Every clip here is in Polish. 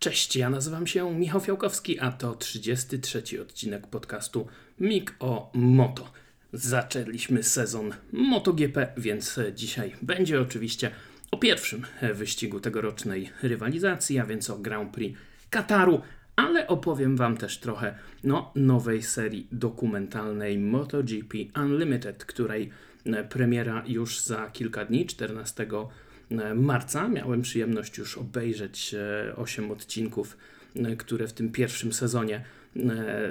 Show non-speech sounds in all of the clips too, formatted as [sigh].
Cześć, ja nazywam się Michał Fiałkowski, a to 33 odcinek podcastu MIG o Moto. Zaczęliśmy sezon MotoGP, więc dzisiaj będzie oczywiście o pierwszym wyścigu tegorocznej rywalizacji, a więc o Grand Prix Kataru, ale opowiem Wam też trochę no, nowej serii dokumentalnej MotoGP Unlimited, której premiera już za kilka dni, 14 marca. Miałem przyjemność już obejrzeć 8 odcinków, które w tym pierwszym sezonie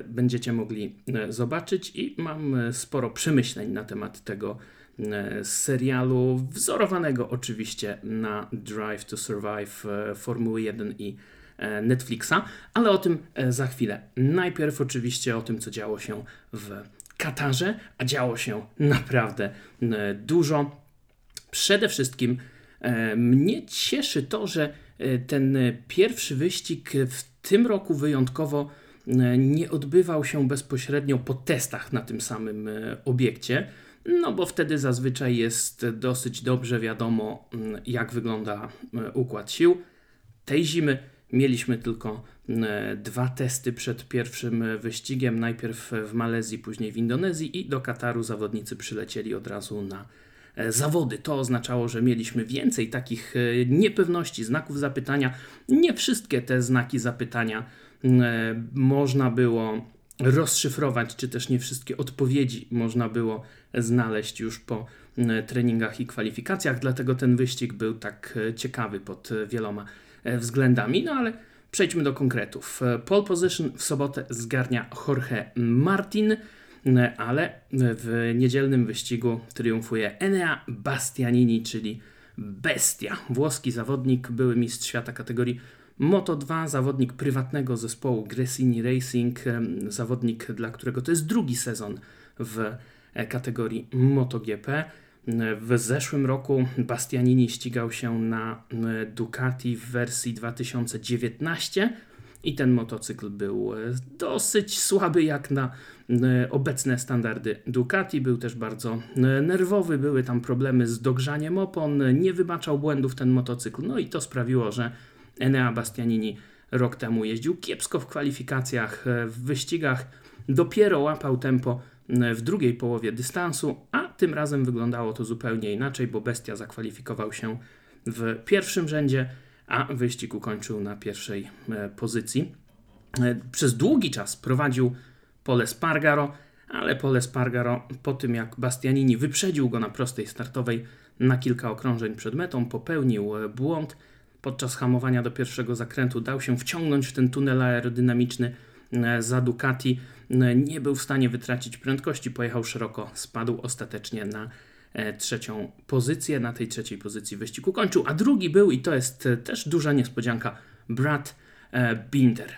będziecie mogli zobaczyć i mam sporo przemyśleń na temat tego serialu, wzorowanego oczywiście na Drive to Survive Formuły 1 i Netflixa, ale o tym za chwilę. Najpierw oczywiście o tym, co działo się w Katarze, a działo się naprawdę dużo. Przede wszystkim mnie cieszy to, że ten pierwszy wyścig w tym roku wyjątkowo nie odbywał się bezpośrednio po testach na tym samym obiekcie, no bo wtedy zazwyczaj jest dosyć dobrze wiadomo, jak wygląda układ sił. Tej zimy mieliśmy tylko dwa testy przed pierwszym wyścigiem, najpierw w Malezji, później w Indonezji i do Kataru zawodnicy przylecieli od razu na zawody. To oznaczało, że mieliśmy więcej takich niepewności, znaków zapytania. Nie wszystkie te znaki zapytania można było rozszyfrować, czy też nie wszystkie odpowiedzi można było znaleźć już po treningach i kwalifikacjach, dlatego ten wyścig był tak ciekawy pod wieloma względami. No ale przejdźmy do konkretów. Pole position w sobotę zgarnia Jorge Martin, ale w niedzielnym wyścigu triumfuje Enea Bastianini, czyli Bestia. Włoski zawodnik, były mistrz świata kategorii Moto2, zawodnik prywatnego zespołu Gresini Racing, zawodnik, dla którego to jest drugi sezon w kategorii MotoGP. W zeszłym roku Bastianini ścigał się na Ducati w wersji 2019 i ten motocykl był dosyć słaby jak na obecne standardy Ducati. Był też bardzo nerwowy, były tam problemy z dogrzaniem opon, nie wybaczał błędów ten motocykl, no i to sprawiło, że Enea Bastianini rok temu jeździł kiepsko w kwalifikacjach, w wyścigach, dopiero łapał tempo w drugiej połowie dystansu, a tym razem wyglądało to zupełnie inaczej, bo Bestia zakwalifikował się w pierwszym rzędzie, a wyścig ukończył na pierwszej pozycji. Przez długi czas prowadził Pole Spargaro, ale Pole Spargaro po tym jak Bastianini wyprzedził go na prostej startowej na kilka okrążeń przed metą, popełnił błąd. Podczas hamowania do pierwszego zakrętu dał się wciągnąć w ten tunel aerodynamiczny za Ducati. Nie był w stanie wytracić prędkości, pojechał szeroko, spadł ostatecznie na trzecią pozycję. Na tej trzeciej pozycji wyścig ukończył, a drugi był, i to jest też duża niespodzianka, Brad Binder.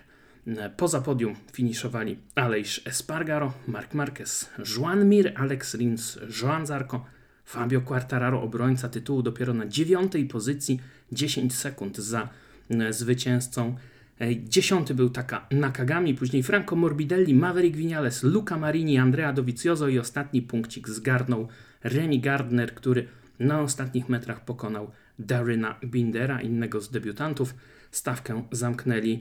Poza podium finiszowali Aleix Espargaro, Marc Marquez, Juan Mir, Alex Rins, Joan Zarco, Fabio Quartararo, obrońca tytułu dopiero na dziewiątej pozycji, 10 sekund za zwycięzcą. Dziesiąty był taka Nakagami, później Franco Morbidelli, Maverick Vinales, Luca Marini, Andrea Dovizioso i ostatni punkcik zgarnął Remy Gardner, który na ostatnich metrach pokonał Daryna Bindera, innego z debiutantów. Stawkę zamknęli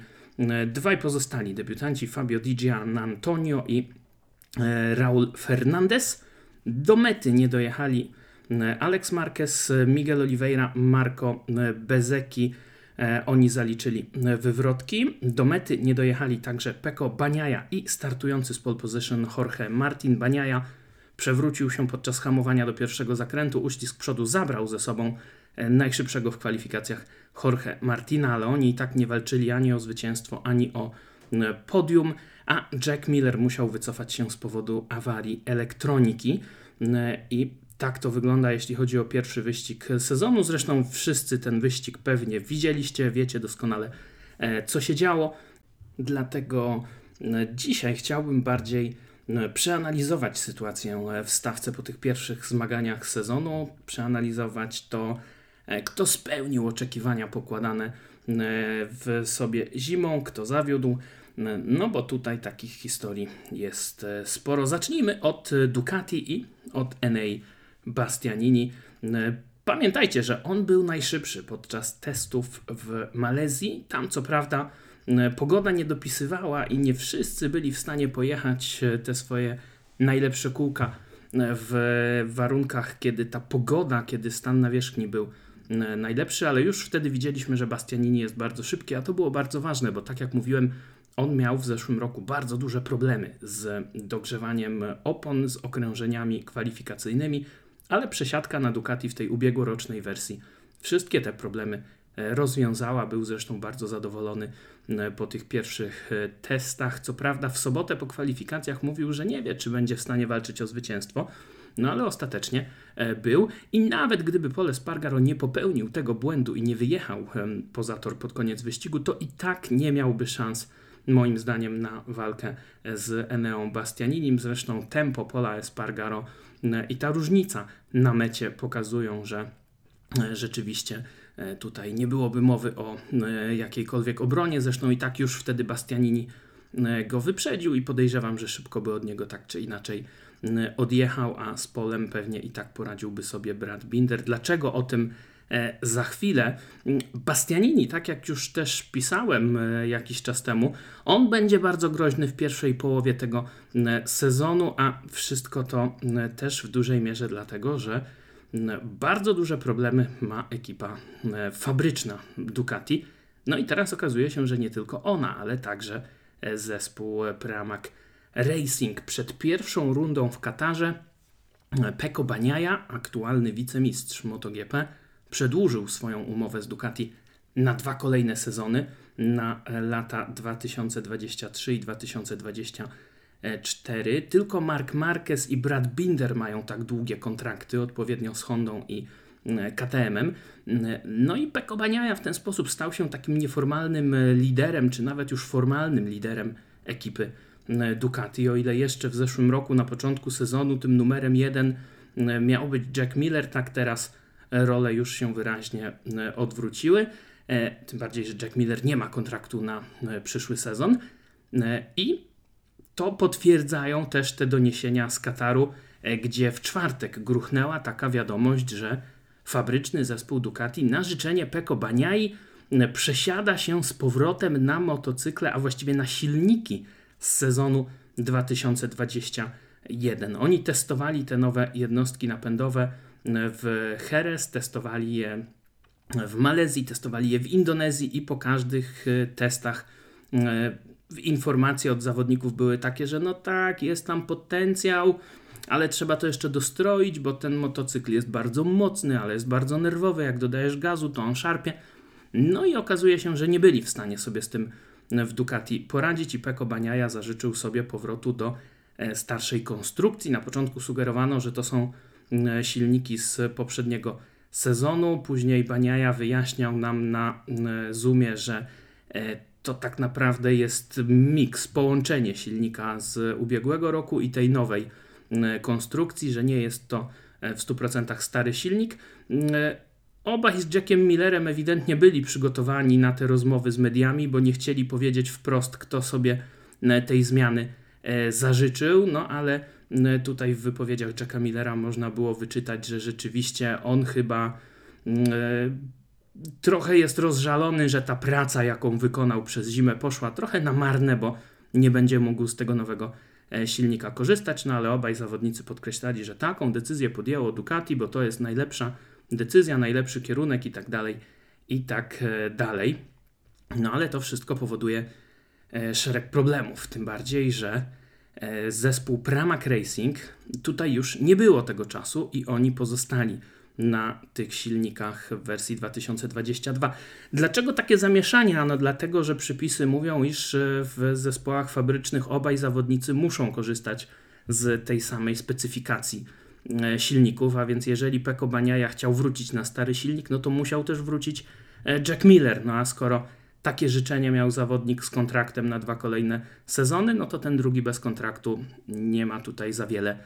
dwaj pozostali debiutanci, Fabio Di Antonio i Raul Fernandez. Do mety nie dojechali Alex Marquez, Miguel Oliveira, Marco Bezeki. Oni zaliczyli wywrotki. Do mety nie dojechali także Peko Baniaja i startujący z pole position Jorge Martin Baniaja. Przewrócił się podczas hamowania do pierwszego zakrętu. Uścisk przodu zabrał ze sobą najszybszego w kwalifikacjach Jorge Martina, ale oni i tak nie walczyli ani o zwycięstwo, ani o podium, a Jack Miller musiał wycofać się z powodu awarii elektroniki i tak to wygląda, jeśli chodzi o pierwszy wyścig sezonu. Zresztą wszyscy ten wyścig pewnie widzieliście, wiecie doskonale, co się działo. Dlatego dzisiaj chciałbym bardziej przeanalizować sytuację w stawce po tych pierwszych zmaganiach sezonu, przeanalizować to, kto spełnił oczekiwania pokładane w sobie zimą, kto zawiódł. No bo tutaj takich historii jest sporo. Zacznijmy od Ducati i od NA Bastianini. Pamiętajcie, że on był najszybszy podczas testów w Malezji. Tam co prawda pogoda nie dopisywała i nie wszyscy byli w stanie pojechać te swoje najlepsze kółka w warunkach, kiedy ta pogoda, kiedy stan nawierzchni był najlepszy, ale już wtedy widzieliśmy, że Bastianini jest bardzo szybki, a to było bardzo ważne, bo tak jak mówiłem, on miał w zeszłym roku bardzo duże problemy z dogrzewaniem opon, z okrężeniami kwalifikacyjnymi, ale przesiadka na Ducati w tej ubiegłorocznej wersji wszystkie te problemy e, rozwiązała. Był zresztą bardzo zadowolony e, po tych pierwszych e, testach. Co prawda, w sobotę po kwalifikacjach mówił, że nie wie, czy będzie w stanie walczyć o zwycięstwo. No ale ostatecznie był i nawet gdyby Pole Spargaro nie popełnił tego błędu i nie wyjechał poza tor pod koniec wyścigu, to i tak nie miałby szans moim zdaniem na walkę z Eneą Bastianinim. Zresztą tempo Pola Espargaro i ta różnica na mecie pokazują, że e, rzeczywiście e, tutaj nie byłoby mowy o e, jakiejkolwiek obronie. Zresztą i tak już wtedy Bastianini go wyprzedził i podejrzewam, że szybko by od niego tak czy inaczej odjechał, a z Polem pewnie i tak poradziłby sobie Brad Binder. Dlaczego o tym E, za chwilę. Bastianini, tak jak już też pisałem e, jakiś czas temu, on będzie bardzo groźny w pierwszej połowie tego sezonu, a wszystko to też w dużej mierze dlatego, że bardzo duże problemy ma ekipa fabryczna Ducati. No i teraz okazuje się, że nie tylko ona, ale także e, zespół Pramac Racing. Przed pierwszą rundą w Katarze Peko Baniaja, aktualny wicemistrz MotoGP, przedłużył swoją umowę z Ducati na dwa kolejne sezony, na lata 2023 i 2024. Tylko Mark Marquez i Brad Binder mają tak długie kontrakty, odpowiednio z Hondą i e, KTM-em. No i Peko Baniaja w ten sposób stał się takim nieformalnym liderem, czy nawet już formalnym liderem ekipy e, Ducati. O ile jeszcze w zeszłym roku, na początku sezonu, tym numerem jeden e, miał być Jack Miller, tak teraz role już się wyraźnie e, odwróciły. E, tym bardziej, że Jack Miller nie ma kontraktu na e, przyszły sezon. I to potwierdzają też te doniesienia z Kataru, gdzie w czwartek gruchnęła taka wiadomość, że fabryczny zespół Ducati na życzenie Peko Baniai przesiada się z powrotem na motocykle, a właściwie na silniki z sezonu 2021. Oni testowali te nowe jednostki napędowe w Jerez, testowali je w Malezji, testowali je w Indonezji i po każdych e, testach e, informacje od zawodników były takie, że no tak, jest tam potencjał, ale trzeba to jeszcze dostroić, bo ten motocykl jest bardzo mocny, ale jest bardzo nerwowy. Jak dodajesz gazu, to on szarpie. No i okazuje się, że nie byli w stanie sobie z tym w Ducati poradzić i Peko Baniaja zażyczył sobie powrotu do e, starszej konstrukcji. Na początku sugerowano, że to są E, silniki z poprzedniego sezonu. Później Baniaja wyjaśniał nam na e, Zoomie, że e, to tak naprawdę jest miks, połączenie silnika z ubiegłego roku i tej nowej konstrukcji, że nie jest to w 100% stary silnik. Obaj z Jackiem Millerem ewidentnie byli przygotowani na te rozmowy z mediami, bo nie chcieli powiedzieć wprost, kto sobie tej zmiany zażyczył, no ale Tutaj w wypowiedziach Jacka Millera można było wyczytać, że rzeczywiście on chyba trochę jest rozżalony, że ta praca, jaką wykonał przez zimę, poszła trochę na marne, bo nie będzie mógł z tego nowego e, silnika korzystać, no ale obaj zawodnicy podkreślali, że taką decyzję podjęło Ducati, bo to jest najlepsza decyzja, najlepszy kierunek i tak dalej, i tak e, dalej. No ale to wszystko powoduje e, szereg problemów, tym bardziej, że zespół Pramac Racing, tutaj już nie było tego czasu i oni pozostali na tych silnikach w wersji 2022. Dlaczego takie zamieszanie? Ano dlatego, że przepisy mówią, iż w zespołach fabrycznych obaj zawodnicy muszą korzystać z tej samej specyfikacji e, silników, a więc jeżeli Peko Baniaja chciał wrócić na stary silnik, no to musiał też wrócić e, Jack Miller. No a skoro takie życzenie miał zawodnik z kontraktem na dwa kolejne sezony, no to ten drugi bez kontraktu nie ma tutaj za wiele e,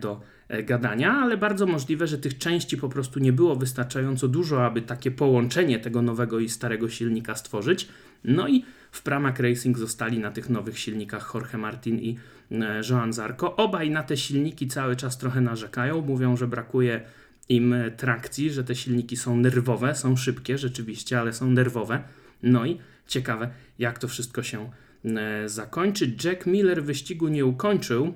do e, gadania, ale bardzo możliwe, że tych części po prostu nie było wystarczająco dużo, aby takie połączenie tego nowego i starego silnika stworzyć. No i w Pramac Racing zostali na tych nowych silnikach Jorge Martin i e, Joan Zarco. Obaj na te silniki cały czas trochę narzekają, mówią, że brakuje im trakcji, że te silniki są nerwowe, są szybkie rzeczywiście, ale są nerwowe. No i ciekawe, jak to wszystko się e, zakończy. Jack Miller wyścigu nie ukończył, e,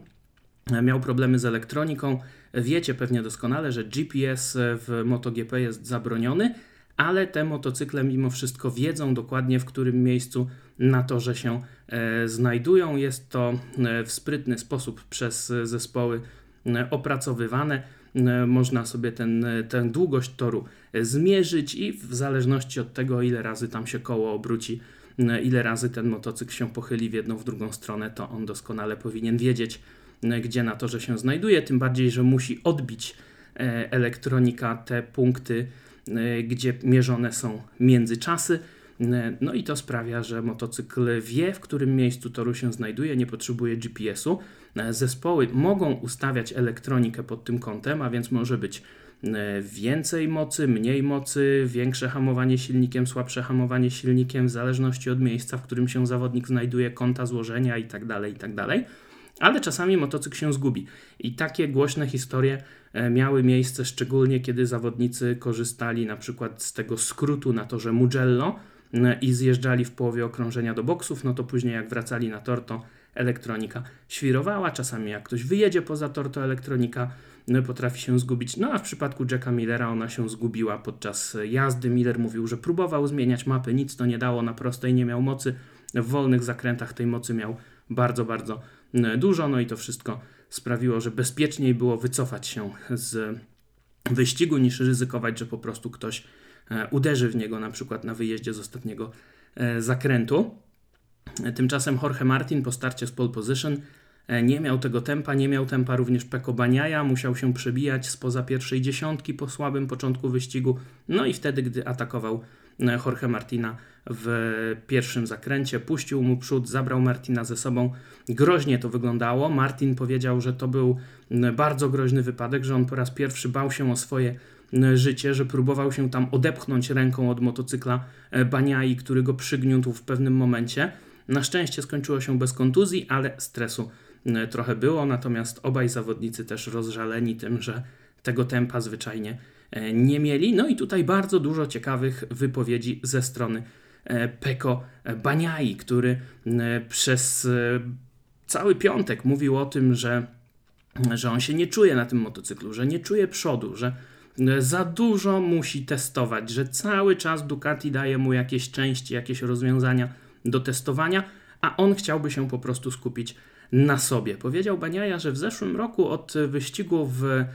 miał problemy z elektroniką. Wiecie pewnie doskonale, że GPS w MotoGP jest zabroniony, ale te motocykle mimo wszystko wiedzą dokładnie, w którym miejscu na torze się e, znajdują. Jest to w sprytny sposób przez zespoły opracowywane. Można sobie ten, tę długość toru zmierzyć i w zależności od tego, ile razy tam się koło obróci, ile razy ten motocykl się pochyli w jedną, w drugą stronę, to on doskonale powinien wiedzieć, gdzie na torze się znajduje. Tym bardziej, że musi odbić e, elektronika te punkty, e, gdzie mierzone są międzyczasy. E, no i to sprawia, że motocykl wie, w którym miejscu toru się znajduje, nie potrzebuje GPS-u. Zespoły mogą ustawiać elektronikę pod tym kątem, a więc może być E, więcej mocy, mniej mocy, większe hamowanie silnikiem, słabsze hamowanie silnikiem, w zależności od miejsca, w którym się zawodnik znajduje, kąta złożenia itd., tak itd. Ale czasami motocykl się zgubi. I takie głośne historie e, miały miejsce szczególnie kiedy zawodnicy korzystali na przykład z tego skrótu na torze Mugello e, i zjeżdżali w połowie okrążenia do boksów, no to później jak wracali na tor, to elektronika świrowała. Czasami jak ktoś wyjedzie poza tor, to elektronika no, potrafi się zgubić. No a w przypadku Jacka Millera ona się zgubiła podczas jazdy. Miller mówił, że próbował zmieniać mapy, nic to nie dało, na prostej nie miał mocy. W wolnych zakrętach tej mocy miał bardzo, bardzo dużo, no i to wszystko sprawiło, że bezpieczniej było wycofać się z wyścigu niż ryzykować, że po prostu ktoś e, uderzy w niego na przykład na wyjeździe z ostatniego e, zakrętu. Tymczasem Jorge Martin po starcie z pole position E, nie miał tego tempa, nie miał tempa również Peko Baniaja, musiał się przebijać spoza pierwszej dziesiątki po słabym początku wyścigu. No i wtedy, gdy atakował e, Jorge Martina w pierwszym zakręcie, puścił mu przód, zabrał Martina ze sobą. Groźnie to wyglądało. Martin powiedział, że to był bardzo groźny wypadek, że on po raz pierwszy bał się o swoje życie, że próbował się tam odepchnąć ręką od motocykla e, Baniai, który go przygniótł w pewnym momencie. Na szczęście skończyło się bez kontuzji, ale stresu E, trochę było, natomiast obaj zawodnicy też rozżaleni tym, że tego tempa zwyczajnie e, nie mieli. No i tutaj bardzo dużo ciekawych wypowiedzi ze strony e, Peko Baniai, który przez cały piątek mówił o tym, że, że on się nie czuje na tym motocyklu, że nie czuje przodu, że za dużo musi testować, że cały czas Ducati daje mu jakieś części, jakieś rozwiązania do testowania, a on chciałby się po prostu skupić na sobie. Powiedział Baniaja, że w zeszłym roku od wyścigu w, e,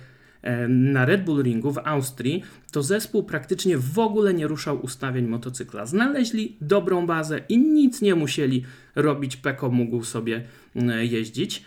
na Red Bull Ringu w Austrii, to zespół praktycznie w ogóle nie ruszał ustawień motocykla. Znaleźli dobrą bazę i nic nie musieli robić. Peko mógł sobie jeździć.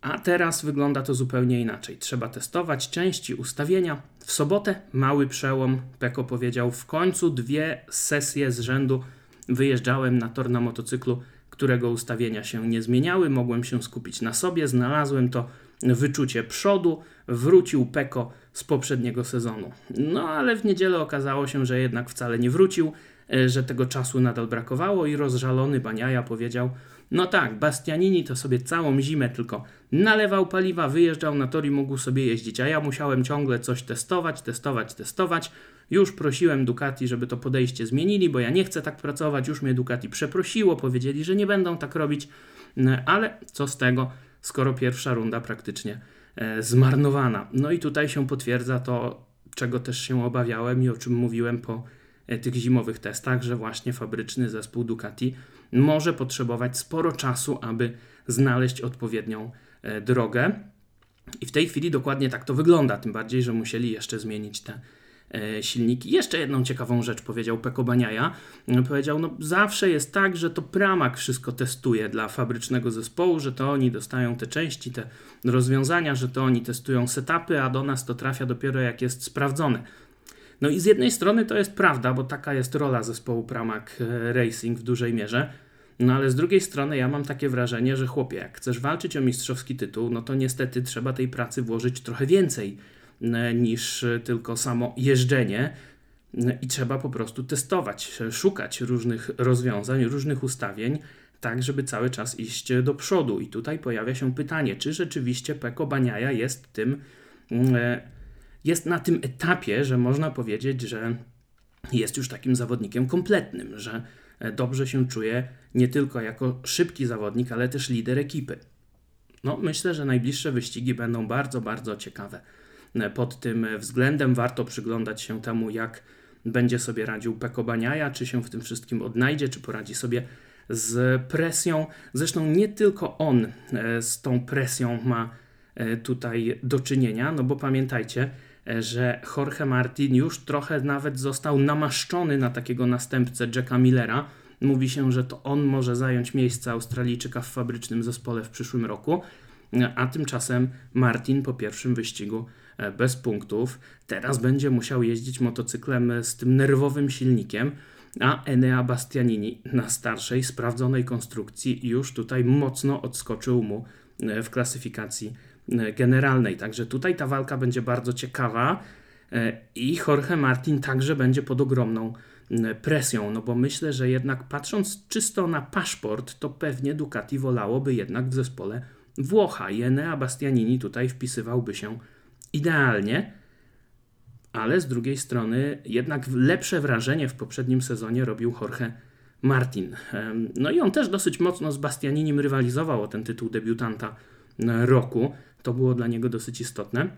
A teraz wygląda to zupełnie inaczej. Trzeba testować części, ustawienia. W sobotę mały przełom. Peko powiedział: W końcu dwie sesje z rzędu wyjeżdżałem na tor na motocyklu którego ustawienia się nie zmieniały, mogłem się skupić na sobie, znalazłem to wyczucie przodu, wrócił Peko z poprzedniego sezonu. No ale w niedzielę okazało się, że jednak wcale nie wrócił, e, że tego czasu nadal brakowało i rozżalony Baniaja powiedział: No tak, Bastianini to sobie całą zimę tylko nalewał paliwa, wyjeżdżał na tor i mógł sobie jeździć, a ja musiałem ciągle coś testować, testować, testować. Już prosiłem Ducati, żeby to podejście zmienili, bo ja nie chcę tak pracować. Już mnie Ducati przeprosiło, powiedzieli, że nie będą tak robić, no, ale co z tego, skoro pierwsza runda praktycznie e, zmarnowana. No i tutaj się potwierdza to, czego też się obawiałem i o czym mówiłem po e, tych zimowych testach, że właśnie fabryczny zespół Ducati może potrzebować sporo czasu, aby znaleźć odpowiednią e, drogę. I w tej chwili dokładnie tak to wygląda, tym bardziej, że musieli jeszcze zmienić te silniki. Jeszcze jedną ciekawą rzecz powiedział Peko Baniaja. Powiedział, no zawsze jest tak, że to Pramak wszystko testuje dla fabrycznego zespołu, że to oni dostają te części, te rozwiązania, że to oni testują setupy, a do nas to trafia dopiero jak jest sprawdzone. No i z jednej strony to jest prawda, bo taka jest rola zespołu Pramac e, Racing w dużej mierze. No ale z drugiej strony ja mam takie wrażenie, że chłopie, jak chcesz walczyć o mistrzowski tytuł, no to niestety trzeba tej pracy włożyć trochę więcej E, niż tylko samo jeżdżenie. E, I trzeba po prostu testować, szukać różnych rozwiązań, różnych ustawień, tak żeby cały czas iść do przodu. I tutaj pojawia się pytanie, czy rzeczywiście Peko Baniaja jest tym, mm, e, jest na tym etapie, że można powiedzieć, że jest już takim zawodnikiem kompletnym, że e, dobrze się czuje nie tylko jako szybki zawodnik, ale też lider ekipy. No, myślę, że najbliższe wyścigi będą bardzo, bardzo ciekawe. E, pod tym względem warto przyglądać się temu, jak będzie sobie radził Peko Baniaja, czy się w tym wszystkim odnajdzie, czy poradzi sobie z presją. Zresztą nie tylko on e, z tą presją ma tutaj do czynienia, no bo pamiętajcie, że Jorge Martin już trochę nawet został namaszczony na takiego następcę Jacka Millera. Mówi się, że to on może zająć miejsce Australijczyka w fabrycznym zespole w przyszłym roku, a tymczasem Martin po pierwszym wyścigu e, bez punktów teraz będzie musiał jeździć motocyklem z tym nerwowym silnikiem, a Enea Bastianini na starszej, sprawdzonej konstrukcji już tutaj mocno odskoczył mu e, w klasyfikacji E, generalnej. Także tutaj ta walka będzie bardzo ciekawa e, i Jorge Martin także będzie pod ogromną presją, no bo myślę, że jednak patrząc czysto na paszport, to pewnie Ducati wolałoby jednak w zespole Włocha i Enea Bastianini tutaj wpisywałby się idealnie, ale z drugiej strony jednak lepsze wrażenie w poprzednim sezonie robił Jorge Martin. No i on też dosyć mocno z Bastianinim rywalizował o ten tytuł debiutanta roku. To było dla niego dosyć istotne.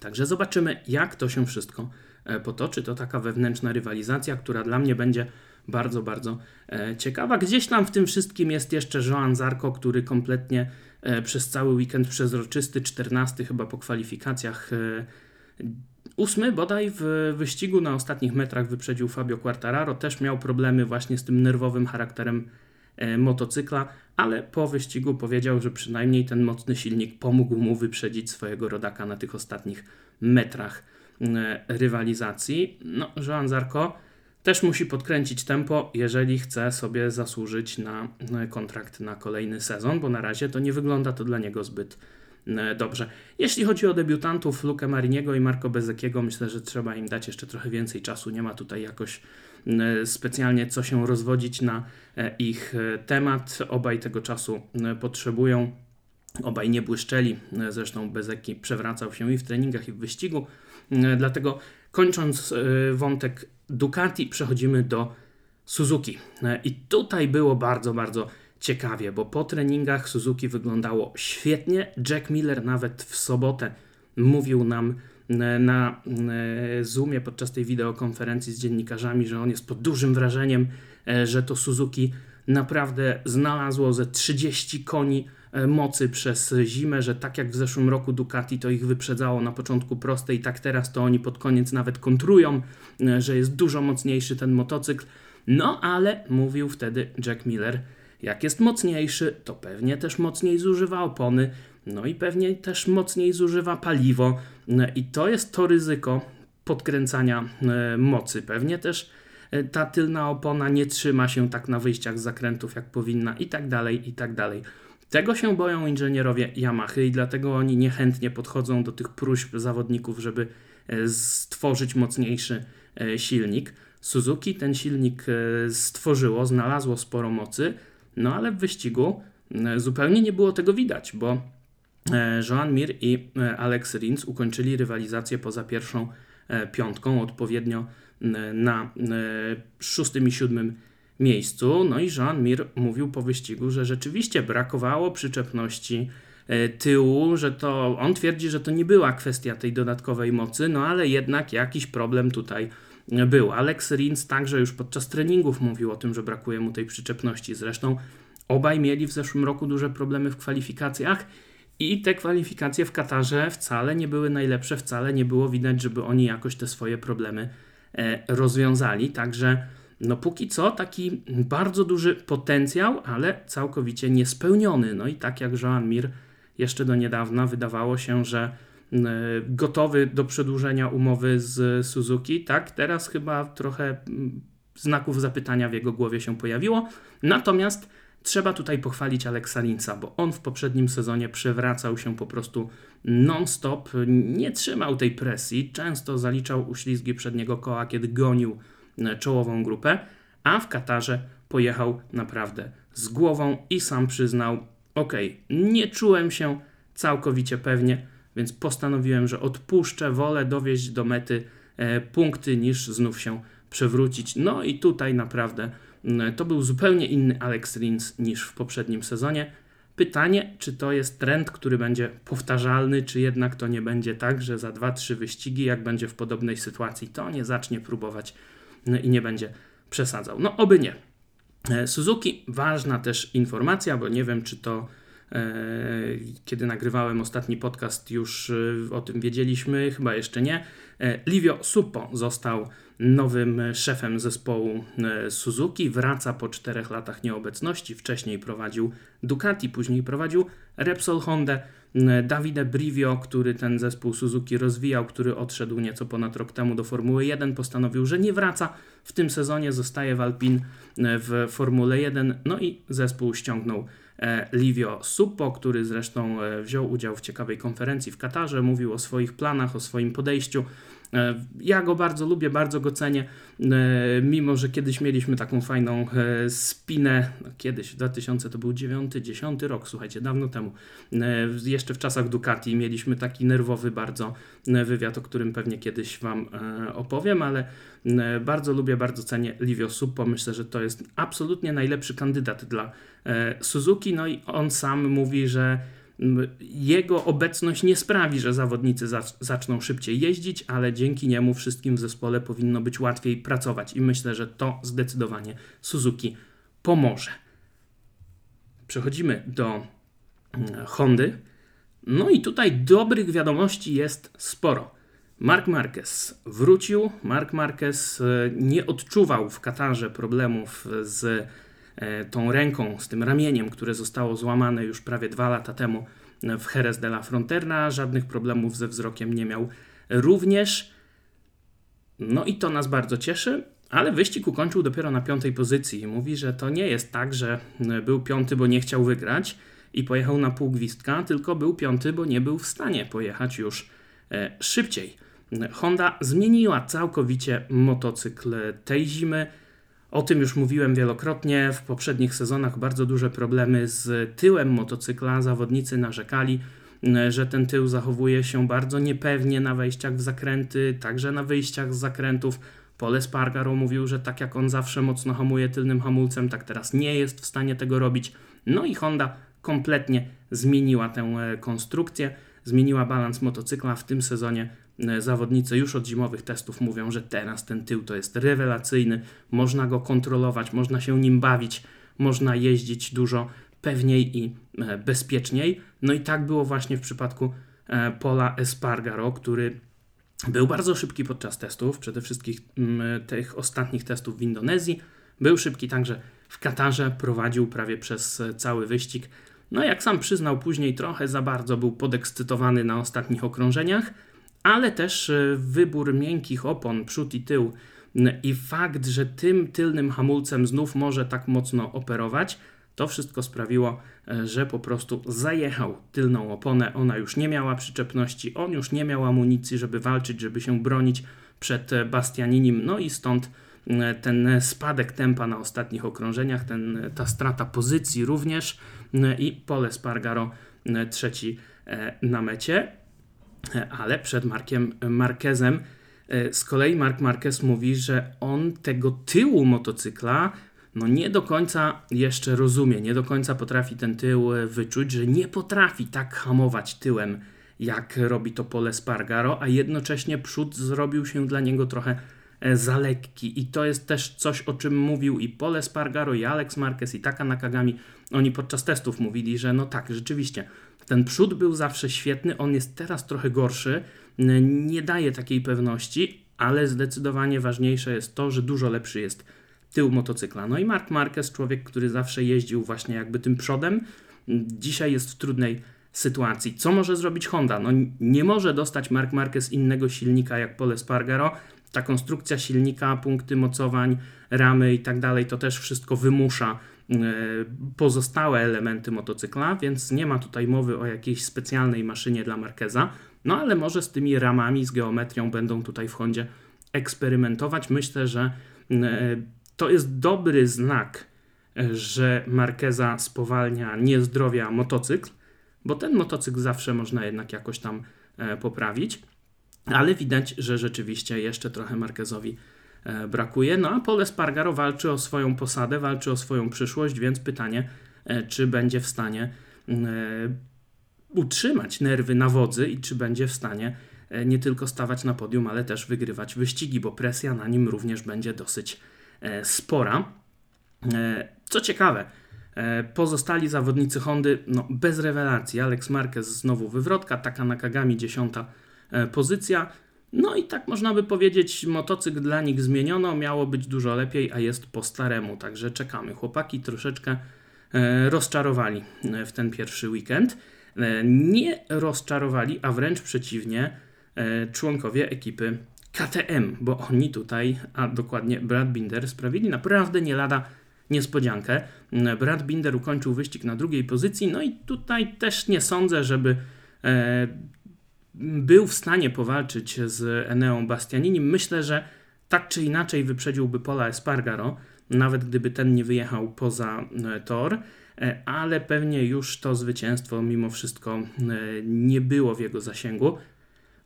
Także zobaczymy, jak to się wszystko e, potoczy. To taka wewnętrzna rywalizacja, która dla mnie będzie bardzo, bardzo e, ciekawa. Gdzieś tam w tym wszystkim jest jeszcze Joan Zarko, który kompletnie przez cały weekend przezroczysty, 14 chyba po kwalifikacjach, ósmy bodaj w wyścigu na ostatnich metrach wyprzedził Fabio Quartararo. Też miał problemy właśnie z tym nerwowym charakterem E, motocykla, ale po wyścigu powiedział, że przynajmniej ten mocny silnik pomógł mu wyprzedzić swojego rodaka na tych ostatnich metrach e, rywalizacji. No, Joan Zarko też musi podkręcić tempo, jeżeli chce sobie zasłużyć na kontrakt na kolejny sezon, bo na razie to nie wygląda to dla niego zbyt e, dobrze. Jeśli chodzi o debiutantów Luke Mariniego i Marco Bezekiego, myślę, że trzeba im dać jeszcze trochę więcej czasu. Nie ma tutaj jakoś E, specjalnie co się rozwodzić na e, ich temat. Obaj tego czasu potrzebują. Obaj nie błyszczeli, zresztą Bezeki przewracał się i w treningach, i w wyścigu. Dlatego kończąc wątek Ducati, przechodzimy do Suzuki. I tutaj było bardzo, bardzo ciekawie, bo po treningach Suzuki wyglądało świetnie. Jack Miller nawet w sobotę mówił nam, na e, Zoomie podczas tej wideokonferencji z dziennikarzami, że on jest pod dużym wrażeniem, e, że to Suzuki naprawdę znalazło ze 30 koni e, mocy przez zimę, że tak jak w zeszłym roku Ducati to ich wyprzedzało na początku proste i tak teraz to oni pod koniec nawet kontrują, że jest dużo mocniejszy ten motocykl. No ale mówił wtedy Jack Miller, jak jest mocniejszy, to pewnie też mocniej zużywa opony, no i pewnie też mocniej zużywa paliwo. No I to jest to ryzyko podkręcania e, mocy. Pewnie też e, ta tylna opona nie trzyma się tak na wyjściach z zakrętów jak powinna i tak dalej, i tak dalej. Tego się boją inżynierowie Yamaha i dlatego oni niechętnie podchodzą do tych próśb zawodników, żeby e, stworzyć mocniejszy silnik. Suzuki ten silnik stworzyło, znalazło sporo mocy, no ale w wyścigu zupełnie nie było tego widać, bo E, Joan Mir i e, Alex Rins ukończyli rywalizację poza pierwszą e, piątką, odpowiednio na szóstym i siódmym miejscu. No i Joan Mir mówił po wyścigu, że rzeczywiście brakowało przyczepności tyłu, że to on twierdzi, że to nie była kwestia tej dodatkowej mocy, no ale jednak jakiś problem tutaj był. Alex Rins także już podczas treningów mówił o tym, że brakuje mu tej przyczepności. Zresztą obaj mieli w zeszłym roku duże problemy w kwalifikacjach i te kwalifikacje w Katarze wcale nie były najlepsze, wcale nie było widać, żeby oni jakoś te swoje problemy e, rozwiązali. Także no póki co taki bardzo duży potencjał, ale całkowicie niespełniony. No i tak jak Joan Mir jeszcze do niedawna wydawało się, że e, gotowy do przedłużenia umowy z Suzuki, tak teraz chyba trochę znaków zapytania w jego głowie się pojawiło. Natomiast Trzeba tutaj pochwalić Aleksa Linca, bo on w poprzednim sezonie przewracał się po prostu non-stop, nie trzymał tej presji, często zaliczał uślizgi przedniego koła, kiedy gonił czołową grupę, a w Katarze pojechał naprawdę z głową i sam przyznał: OK, nie czułem się całkowicie pewnie więc postanowiłem, że odpuszczę, wolę dowieść do mety e, punkty niż znów się przewrócić. No i tutaj naprawdę to był zupełnie inny Alex Rins niż w poprzednim sezonie. Pytanie, czy to jest trend, który będzie powtarzalny, czy jednak to nie będzie tak, że za 2-3 wyścigi, jak będzie w podobnej sytuacji, to nie zacznie próbować i nie będzie przesadzał. No, oby nie. E, Suzuki, ważna też informacja, bo nie wiem, czy to kiedy nagrywałem ostatni podcast, już e, o tym wiedzieliśmy, chyba jeszcze nie. Livio Suppo został nowym szefem zespołu Suzuki. Wraca po czterech latach nieobecności. Wcześniej prowadził Ducati, później prowadził Repsol Honda. Davide Brivio, który ten zespół Suzuki rozwijał, który odszedł nieco ponad rok temu do Formuły 1, postanowił, że nie wraca w tym sezonie, zostaje w Alpin w Formule 1. No i zespół ściągnął e, Livio Suppo, który zresztą e, wziął udział w ciekawej konferencji w Katarze, mówił o swoich planach, o swoim podejściu. E, ja go bardzo lubię, bardzo go cenię, mimo że kiedyś mieliśmy taką fajną spinę, no kiedyś, 2000 to był 9, 10 rok, słuchajcie, dawno temu, jeszcze w czasach Ducati mieliśmy taki nerwowy bardzo wywiad, o którym pewnie kiedyś Wam opowiem, ale bardzo lubię, bardzo cenię Livio Suppo, myślę, że to jest absolutnie najlepszy kandydat dla e, Suzuki, no i on sam mówi, że jego obecność nie sprawi, że zawodnicy zaczną szybciej jeździć, ale dzięki niemu wszystkim w zespole powinno być łatwiej pracować i myślę, że to zdecydowanie Suzuki pomoże. Przechodzimy do Hondy. No i tutaj dobrych wiadomości jest sporo. Mark Marquez wrócił. Mark Marquez e, nie odczuwał w Katarze problemów z tą ręką, z tym ramieniem, które zostało złamane już prawie dwa lata temu w Jerez de la Fronterna. Żadnych problemów ze wzrokiem nie miał również. No i to nas bardzo cieszy, ale wyścig ukończył dopiero na piątej pozycji. Mówi, że to nie jest tak, że był piąty, bo nie chciał wygrać i pojechał na pół gwizdka, tylko był piąty, bo nie był w stanie pojechać już e, szybciej. Honda zmieniła całkowicie motocykl tej zimy. O tym już mówiłem wielokrotnie. W poprzednich sezonach bardzo duże problemy z tyłem motocykla. Zawodnicy narzekali, że ten tył zachowuje się bardzo niepewnie na wejściach w zakręty, także na wyjściach z zakrętów. Pole Spargaro mówił, że tak jak on zawsze mocno hamuje tylnym hamulcem, tak teraz nie jest w stanie tego robić. No i Honda kompletnie zmieniła tę e, konstrukcję, zmieniła balans motocykla w tym sezonie zawodnicy już od zimowych testów mówią, że teraz ten tył to jest rewelacyjny, można go kontrolować, można się nim bawić, można jeździć dużo pewniej i e, bezpieczniej. No i tak było właśnie w przypadku e, Pola Espargaro, który był bardzo szybki podczas testów, przede wszystkim tych ostatnich testów w Indonezji. Był szybki także w Katarze, prowadził prawie przez cały wyścig. No jak sam przyznał później, trochę za bardzo był podekscytowany na ostatnich okrążeniach ale też e, wybór miękkich opon, przód i tył i fakt, że tym tylnym hamulcem znów może tak mocno operować, to wszystko sprawiło, e, że po prostu zajechał tylną oponę. Ona już nie miała przyczepności, on już nie miał amunicji, żeby walczyć, żeby się bronić przed e, Bastianinim. No i stąd ten spadek tempa na ostatnich okrążeniach, ten, ta strata pozycji również i Pole Spargaro trzeci na mecie ale przed Markiem Marquezem e, z kolei Mark Marquez mówi, że on tego tyłu motocykla no nie do końca jeszcze rozumie, nie do końca potrafi ten tył e, wyczuć, że nie potrafi tak hamować tyłem, jak robi to Pole Spargaro, a jednocześnie przód zrobił się dla niego trochę e, za lekki. I to jest też coś, o czym mówił i Pole Spargaro, i Alex Marquez, i Taka Nakagami. Oni podczas testów mówili, że no tak, rzeczywiście, ten przód był zawsze świetny, on jest teraz trochę gorszy, nie daje takiej pewności, ale zdecydowanie ważniejsze jest to, że dużo lepszy jest tył motocykla. No i Mark Marquez, człowiek, który zawsze jeździł właśnie jakby tym przodem, dzisiaj jest w trudnej sytuacji. Co może zrobić Honda? No nie może dostać Mark Marquez innego silnika jak Pole Spargaro. Ta konstrukcja silnika, punkty mocowań, ramy i tak dalej, to też wszystko wymusza pozostałe elementy motocykla, więc nie ma tutaj mowy o jakiejś specjalnej maszynie dla Markeza. No ale może z tymi ramami, z geometrią będą tutaj w Hondzie eksperymentować. Myślę, że e, to jest dobry znak, że Markeza spowalnia niezdrowia motocykl, bo ten motocykl zawsze można jednak jakoś tam poprawić, ale widać, że rzeczywiście jeszcze trochę Marquezowi brakuje. No a Pole Spargaro walczy o swoją posadę, walczy o swoją przyszłość, więc pytanie, czy będzie w stanie utrzymać nerwy na wodzy i czy będzie w stanie e, nie tylko stawać na podium, ale też wygrywać wyścigi, bo presja na nim również będzie dosyć e, spora. E, co ciekawe, pozostali zawodnicy Hondy no, bez rewelacji. Alex Marquez znowu wywrotka, Taka Nakagami dziesiąta pozycja. No i tak można by powiedzieć, motocykl dla nich zmieniono, miało być dużo lepiej, a jest po staremu, także czekamy. Chłopaki troszeczkę rozczarowali w ten pierwszy weekend. E, nie rozczarowali, a wręcz przeciwnie, e, członkowie ekipy KTM, bo oni tutaj, a dokładnie Brad Binder, sprawili naprawdę nie lada niespodziankę. E, Brad Binder ukończył wyścig na drugiej pozycji, no i tutaj też nie sądzę, żeby był w stanie powalczyć z Eneą Bastianini. Myślę, że tak czy inaczej wyprzedziłby Pola Espargaro, nawet gdyby ten nie wyjechał poza tor. E, ale pewnie już to zwycięstwo mimo wszystko e, nie było w jego zasięgu.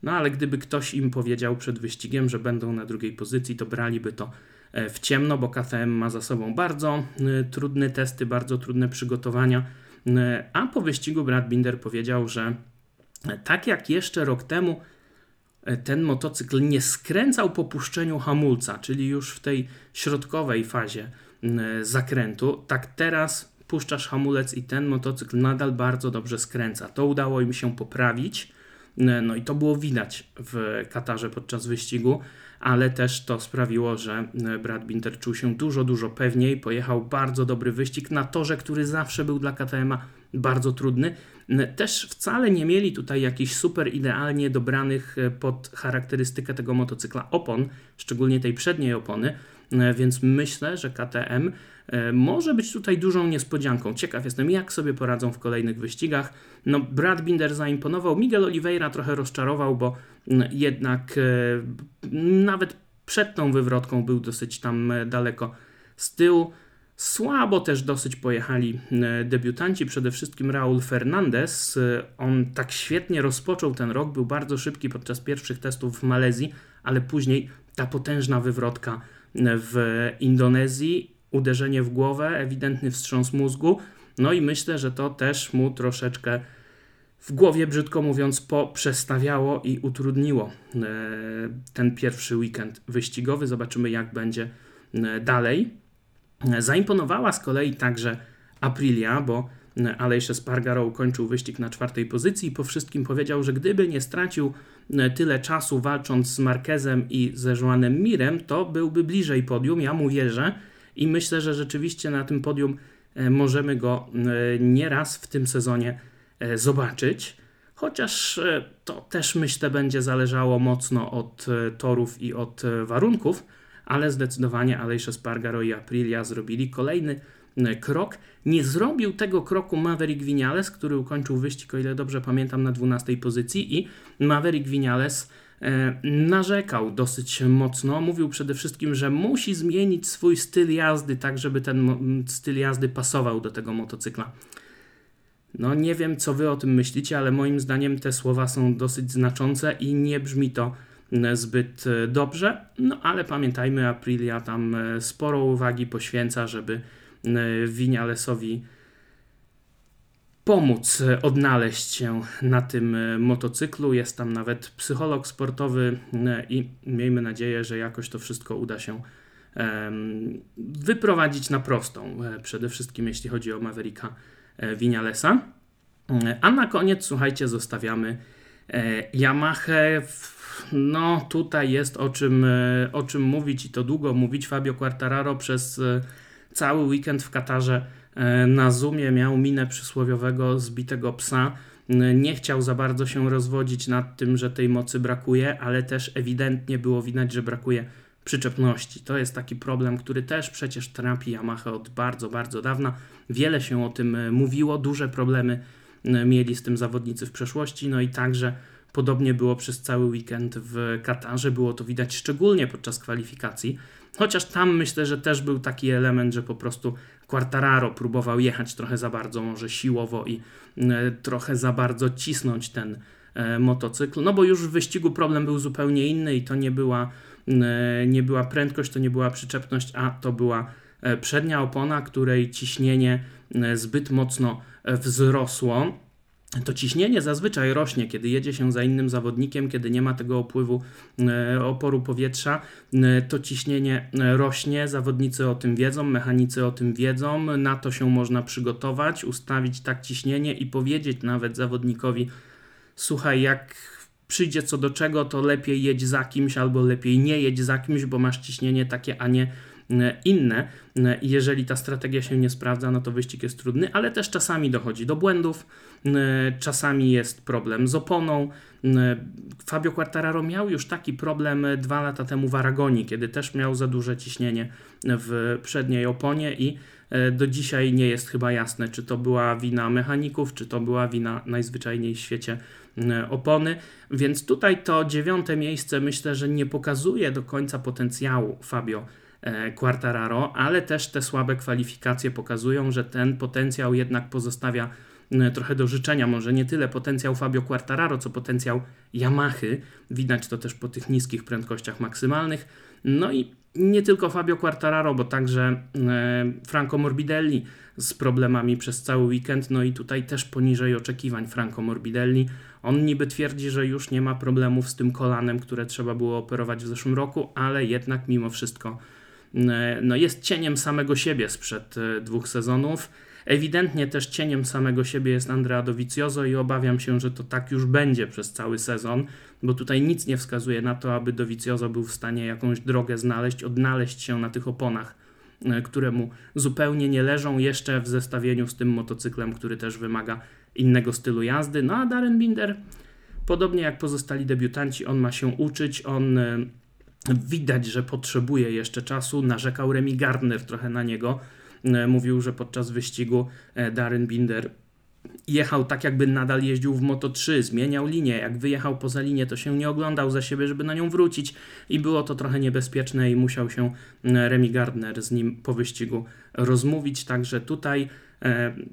No ale gdyby ktoś im powiedział przed wyścigiem, że będą na drugiej pozycji, to braliby to e, w ciemno, bo KTM ma za sobą bardzo trudne testy, bardzo trudne przygotowania. A po wyścigu Brad Binder powiedział, że tak jak jeszcze rok temu ten motocykl nie skręcał po puszczeniu hamulca, czyli już w tej środkowej fazie zakrętu, tak teraz puszczasz hamulec i ten motocykl nadal bardzo dobrze skręca. To udało im się poprawić. No i to było widać w Katarze podczas wyścigu, ale też to sprawiło, że Brad Binder czuł się dużo, dużo pewniej. Pojechał bardzo dobry wyścig na torze, który zawsze był dla KTM bardzo trudny. Też wcale nie mieli tutaj jakichś super idealnie dobranych pod charakterystykę tego motocykla opon, szczególnie tej przedniej opony, więc myślę, że KTM E, może być tutaj dużą niespodzianką. Ciekaw jestem, jak sobie poradzą w kolejnych wyścigach. No, Brad Binder zaimponował, Miguel Oliveira trochę rozczarował, bo jednak e, nawet przed tą wywrotką był dosyć tam e, daleko z tyłu. Słabo też dosyć pojechali debiutanci, przede wszystkim Raul Fernandez. On tak świetnie rozpoczął ten rok, był bardzo szybki podczas pierwszych testów w Malezji, ale później ta potężna wywrotka w Indonezji uderzenie w głowę, ewidentny wstrząs mózgu. No i myślę, że to też mu troszeczkę w głowie, brzydko mówiąc, poprzestawiało i utrudniło e, ten pierwszy weekend wyścigowy. Zobaczymy, jak będzie e, dalej. E, zaimponowała z kolei także Aprilia, bo Aleix Espargaro ukończył wyścig na czwartej pozycji i po wszystkim powiedział, że gdyby nie stracił tyle czasu walcząc z Marquezem i ze Joanem Mirem, to byłby bliżej podium. Ja mu wierzę i myślę, że rzeczywiście na tym podium e, możemy go e, nieraz w tym sezonie e, zobaczyć. Chociaż to też myślę będzie zależało mocno od torów i od warunków, ale zdecydowanie Aleix Espargaro i Aprilia zrobili kolejny krok. Nie zrobił tego kroku Maverick Vinales, który ukończył wyścig, o ile dobrze pamiętam, na 12 pozycji i Maverick Vinales E, narzekał dosyć mocno. Mówił przede wszystkim, że musi zmienić swój styl jazdy, tak żeby ten styl jazdy pasował do tego motocykla. No nie wiem, co wy o tym myślicie, ale moim zdaniem te słowa są dosyć znaczące i nie brzmi to zbyt e, dobrze. No ale pamiętajmy, Aprilia tam e, sporo uwagi poświęca, żeby Winialesowi pomóc e, odnaleźć się na tym e, motocyklu. Jest tam nawet psycholog sportowy e, i miejmy nadzieję, że jakoś to wszystko uda się wyprowadzić na prostą. Przede wszystkim jeśli chodzi o Mavericka Vinalesa. A na koniec, słuchajcie, zostawiamy Yamaha. No, tutaj jest o czym, o czym mówić i to długo mówić. Fabio Quartararo przez cały weekend w Katarze E, na Zoomie miał minę przysłowiowego zbitego psa. Nie chciał za bardzo się rozwodzić nad tym, że tej mocy brakuje, ale też ewidentnie było widać, że brakuje przyczepności. To jest taki problem, który też przecież trapi Yamaha od bardzo, bardzo dawna. Wiele się o tym e, mówiło, duże problemy e, mieli z tym zawodnicy w przeszłości, no i także podobnie było przez cały weekend w Katarze. Było to widać szczególnie podczas kwalifikacji. Chociaż tam myślę, że też był taki element, że po prostu Quartararo próbował jechać trochę za bardzo, może siłowo i e, trochę za bardzo cisnąć ten motocykl, no bo już w wyścigu problem był zupełnie inny i to nie była, nie była prędkość, to nie była przyczepność, a to była przednia opona, której ciśnienie zbyt mocno wzrosło to ciśnienie zazwyczaj rośnie, kiedy jedzie się za innym zawodnikiem, kiedy nie ma tego opływu e, oporu powietrza, e, to ciśnienie e, rośnie, zawodnicy o tym wiedzą, mechanicy o tym wiedzą, na to się można przygotować, ustawić tak ciśnienie i powiedzieć nawet zawodnikowi: Słuchaj, jak przyjdzie co do czego, to lepiej jedź za kimś albo lepiej nie jedź za kimś, bo masz ciśnienie takie, a nie inne. Jeżeli ta strategia się nie sprawdza, no to wyścig jest trudny, ale też czasami dochodzi do błędów, czasami jest problem z oponą. Fabio Quartararo miał już taki problem dwa lata temu w Aragonii, kiedy też miał za duże ciśnienie w przedniej oponie i e, do dzisiaj nie jest chyba jasne, czy to była wina mechaników, czy to była wina najzwyczajniej w świecie opony. Więc tutaj to dziewiąte miejsce myślę, że nie pokazuje do końca potencjału Fabio E, Quartararo, ale też te słabe kwalifikacje pokazują, że ten potencjał jednak pozostawia trochę do życzenia. Może nie tyle potencjał Fabio Quartararo, co potencjał Yamahy. Widać to też po tych niskich prędkościach maksymalnych. No i nie tylko Fabio Quartararo, bo także e, Franco Morbidelli z problemami przez cały weekend. No i tutaj też poniżej oczekiwań Franco Morbidelli. On niby twierdzi, że już nie ma problemów z tym kolanem, które trzeba było operować w zeszłym roku, ale jednak mimo wszystko E, no jest cieniem samego siebie sprzed e, dwóch sezonów. Ewidentnie też cieniem samego siebie jest Andrea Dovizioso i obawiam się, że to tak już będzie przez cały sezon, bo tutaj nic nie wskazuje na to, aby Dovizioso był w stanie jakąś drogę znaleźć, odnaleźć się na tych oponach, e, które mu zupełnie nie leżą jeszcze w zestawieniu z tym motocyklem, który też wymaga innego stylu jazdy. No a Darren Binder, podobnie jak pozostali debiutanci, on ma się uczyć, on Widać, że potrzebuje jeszcze czasu. Narzekał Remy Gardner trochę na niego. E, mówił, że podczas wyścigu e, Darren Binder jechał tak, jakby nadal jeździł w Moto 3, zmieniał linię. Jak wyjechał poza linię, to się nie oglądał za siebie, żeby na nią wrócić, i było to trochę niebezpieczne, i musiał się Remy Gardner z nim po wyścigu rozmówić. Także tutaj e,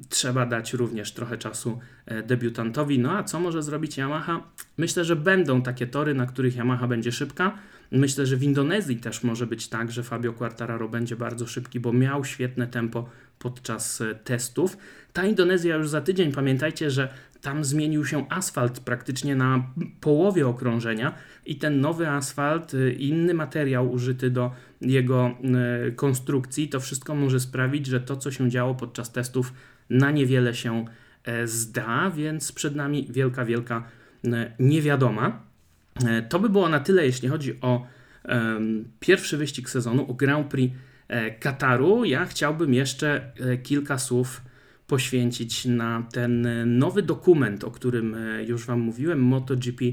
trzeba dać również trochę czasu e, debiutantowi. No a co może zrobić Yamaha? Myślę, że będą takie tory, na których Yamaha będzie szybka. Myślę, że w Indonezji też może być tak, że Fabio Quartararo będzie bardzo szybki, bo miał świetne tempo podczas e, testów. Ta Indonezja już za tydzień, pamiętajcie, że tam zmienił się asfalt praktycznie na połowie okrążenia i ten nowy asfalt, e, inny materiał użyty do jego e, konstrukcji, to wszystko może sprawić, że to, co się działo podczas testów, na niewiele się zda, więc przed nami wielka, wielka niewiadoma. To by było na tyle, jeśli chodzi o pierwszy wyścig sezonu, o Grand Prix E, Kataru. Ja chciałbym jeszcze e, kilka słów poświęcić na ten nowy dokument, o którym e, już Wam mówiłem, MotoGP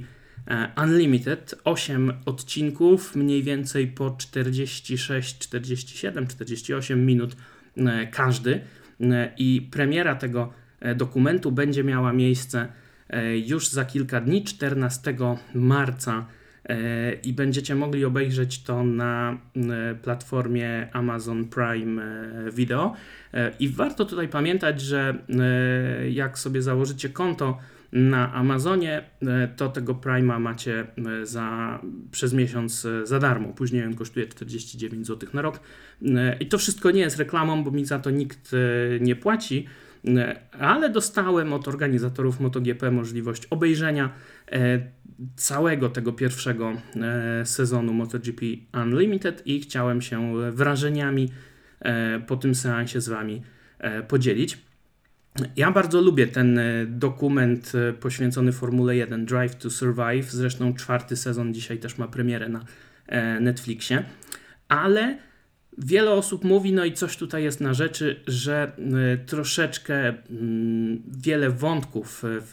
Unlimited. 8 odcinków, mniej więcej po 46, 47, 48 minut każdy. I premiera tego dokumentu będzie miała miejsce już za kilka dni, 14 marca i będziecie mogli obejrzeć to na e, platformie Amazon Prime e, Video. E, I warto tutaj pamiętać, że jak sobie założycie konto na Amazonie, to tego Prima macie za, przez miesiąc za darmo. Później on kosztuje 49 zł na rok. I to wszystko nie jest reklamą, bo mi za to nikt nie płaci ale dostałem od organizatorów MotoGP możliwość obejrzenia całego tego pierwszego e, sezonu MotoGP Unlimited i chciałem się wrażeniami e, po tym seansie z Wami e, podzielić. Ja bardzo lubię ten dokument poświęcony Formule 1 Drive to Survive. Zresztą czwarty sezon dzisiaj też ma premierę na Netflixie. Ale wiele osób mówi, no i coś tutaj jest na rzeczy, że troszeczkę mm, wiele wątków w,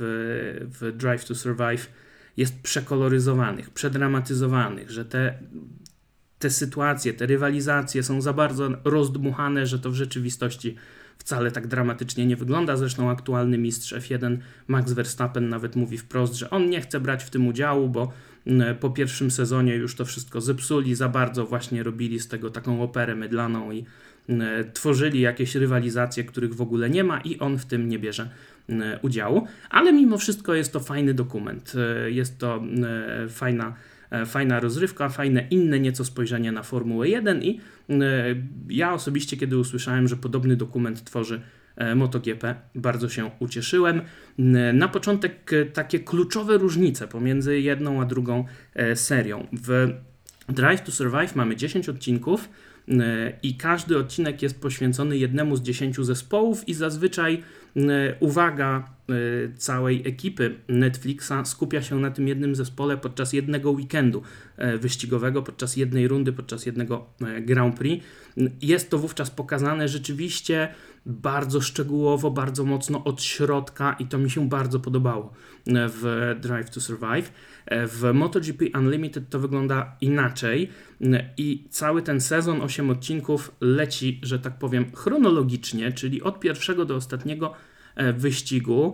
w Drive to Survive jest przekoloryzowanych, przedramatyzowanych, że te, te sytuacje, te rywalizacje są za bardzo rozdmuchane, że to w rzeczywistości wcale tak dramatycznie nie wygląda. Zresztą aktualny mistrz F1 Max Verstappen nawet mówi wprost, że on nie chce brać w tym udziału, bo po pierwszym sezonie już to wszystko zepsuli, za bardzo właśnie robili z tego taką operę mydlaną i tworzyli jakieś rywalizacje, których w ogóle nie ma i on w tym nie bierze udziału. Ale mimo wszystko jest to fajny dokument. Jest to fajna fajna rozrywka, fajne inne nieco spojrzenie na Formułę 1 i ja osobiście, kiedy usłyszałem, że podobny dokument tworzy E, MotoGP. Bardzo się ucieszyłem. Na początek e, takie kluczowe różnice pomiędzy jedną a drugą e, serią. W Drive to Survive mamy 10 odcinków i każdy odcinek jest poświęcony jednemu z 10 zespołów i zazwyczaj uwaga całej ekipy Netflixa skupia się na tym jednym zespole podczas jednego weekendu wyścigowego, podczas jednej rundy, podczas jednego Grand Prix. Jest to wówczas pokazane rzeczywiście bardzo szczegółowo, bardzo mocno od środka i to mi się bardzo podobało w Drive to Survive. W MotoGP Unlimited to wygląda inaczej i cały ten sezon 8 odcinków leci, że tak powiem, chronologicznie, czyli od pierwszego do ostatniego e, wyścigu.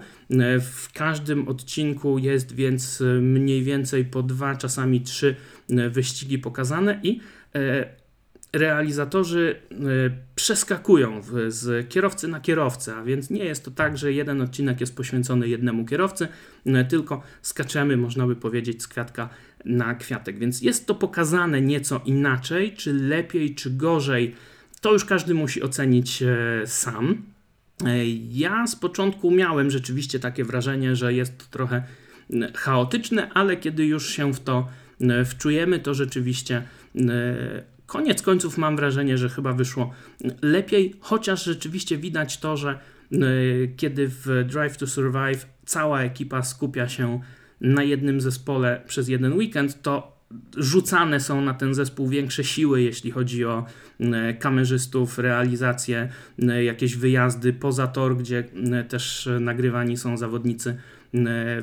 W każdym odcinku jest więc mniej więcej po dwa, czasami trzy e, wyścigi pokazane i e, realizatorzy przeskakują z kierowcy na kierowcę, a więc nie jest to tak, że jeden odcinek jest poświęcony jednemu kierowcy, tylko skaczemy, można by powiedzieć, z kwiatka na kwiatek. Więc jest to pokazane nieco inaczej, czy lepiej, czy gorzej, to już każdy musi ocenić e, sam. E, ja z początku miałem rzeczywiście takie wrażenie, że jest to trochę chaotyczne, ale kiedy już się w to wczujemy, to rzeczywiście Koniec końców mam wrażenie, że chyba wyszło lepiej, chociaż rzeczywiście widać to, że kiedy w Drive to Survive cała ekipa skupia się na jednym zespole przez jeden weekend, to rzucane są na ten zespół większe siły, jeśli chodzi o e, kamerzystów, realizację, e, jakieś wyjazdy poza tor, gdzie też nagrywani są zawodnicy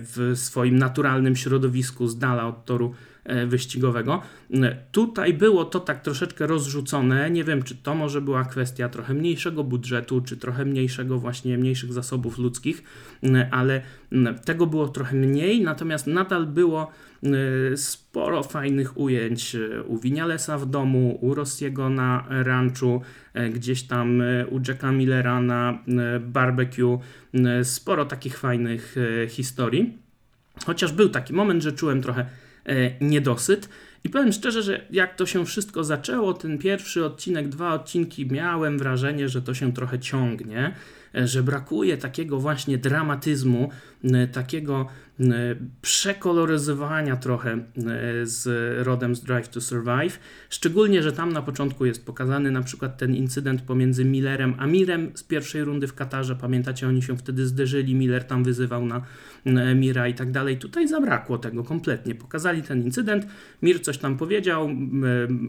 w swoim naturalnym środowisku, z dala od toru E, wyścigowego. E, tutaj było to tak troszeczkę rozrzucone. Nie wiem, czy to może była kwestia trochę mniejszego budżetu, czy trochę mniejszego, właśnie mniejszych zasobów ludzkich, e, ale tego było trochę mniej, natomiast nadal było sporo fajnych ujęć u Winialesa w domu, u Rossiego na ranchu, gdzieś tam u Jacka Millera na barbecue. Sporo takich fajnych historii. Chociaż był taki moment, że czułem trochę niedosyt. I powiem szczerze, że jak to się wszystko zaczęło, ten pierwszy odcinek, dwa odcinki, miałem wrażenie, że to się trochę ciągnie, że brakuje takiego właśnie dramatyzmu, takiego przekoloryzowania trochę z rodem z Drive to Survive. Szczególnie, że tam na początku jest pokazany na przykład ten incydent pomiędzy Millerem a Mirem z pierwszej rundy w Katarze. Pamiętacie, oni się wtedy zderzyli, Miller tam wyzywał na Mira i tak dalej. Tutaj zabrakło tego kompletnie. Pokazali ten incydent, Mir coś tam powiedział,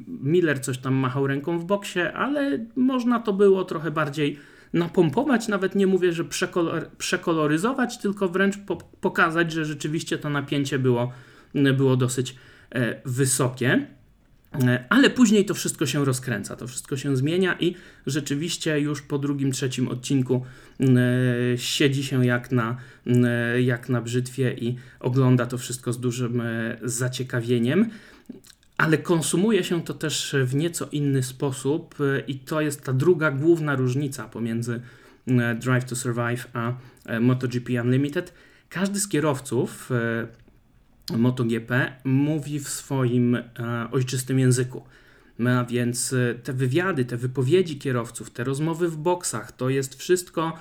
Miller coś tam machał ręką w boksie, ale można to było trochę bardziej napompować, nawet nie mówię, że przekolor, przekoloryzować, tylko wręcz po, pokazać, że rzeczywiście to napięcie było, było dosyć e, wysokie. E, ale później to wszystko się rozkręca, to wszystko się zmienia i rzeczywiście już po drugim, trzecim odcinku e, siedzi się jak na, e, jak na brzytwie i ogląda to wszystko z dużym zaciekawieniem. Ale konsumuje się to też w nieco inny sposób, i to jest ta druga główna różnica pomiędzy Drive to Survive a MotoGP Unlimited. Każdy z kierowców MotoGP mówi w swoim e, ojczystym języku. A więc e, te wywiady, te wypowiedzi kierowców, te rozmowy w boksach, to jest wszystko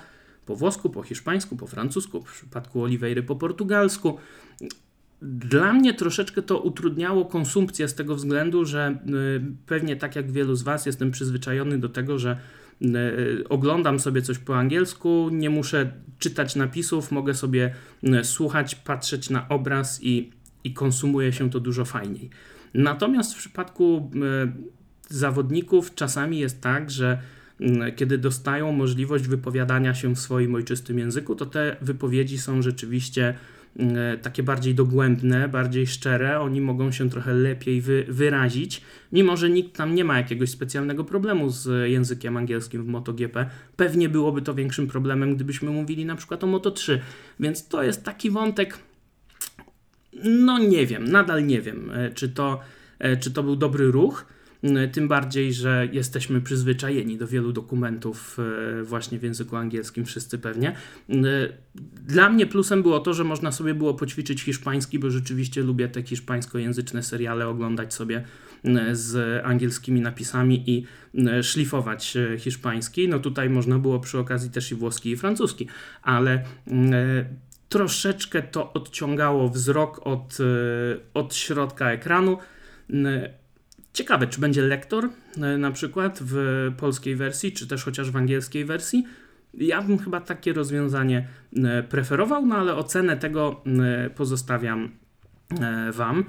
po włosku, po hiszpańsku, po francusku, w przypadku Oliveira po portugalsku. Dla mnie troszeczkę to utrudniało konsumpcję z tego względu, że e, pewnie tak jak wielu z Was jestem przyzwyczajony do tego, że oglądam sobie coś po angielsku, nie muszę czytać napisów, mogę sobie słuchać, patrzeć na obraz i i konsumuje się to dużo fajniej. Natomiast w przypadku zawodników czasami jest tak, że kiedy dostają możliwość wypowiadania się w swoim ojczystym języku, to te wypowiedzi są rzeczywiście takie bardziej dogłębne, bardziej szczere, oni mogą się trochę lepiej wy, wyrazić, mimo że nikt tam nie ma jakiegoś specjalnego problemu z językiem angielskim w MotoGP. Pewnie byłoby to większym problemem, gdybyśmy mówili na przykład o Moto3, więc to jest taki wątek no nie wiem, nadal nie wiem, e, czy to, e, czy to był dobry ruch. Tym bardziej, że jesteśmy przyzwyczajeni do wielu dokumentów właśnie w języku angielskim, wszyscy pewnie. Dla mnie plusem było to, że można sobie było poćwiczyć hiszpański, bo rzeczywiście lubię te hiszpańskojęzyczne seriale oglądać sobie z angielskimi napisami i szlifować hiszpański. No tutaj można było przy okazji też i włoski i francuski, ale troszeczkę to odciągało wzrok od, od środka ekranu. Ciekawe, czy będzie lektor na przykład w polskiej wersji, czy też chociaż w angielskiej wersji. Ja bym chyba takie rozwiązanie preferował, no ale ocenę tego pozostawiam Wam.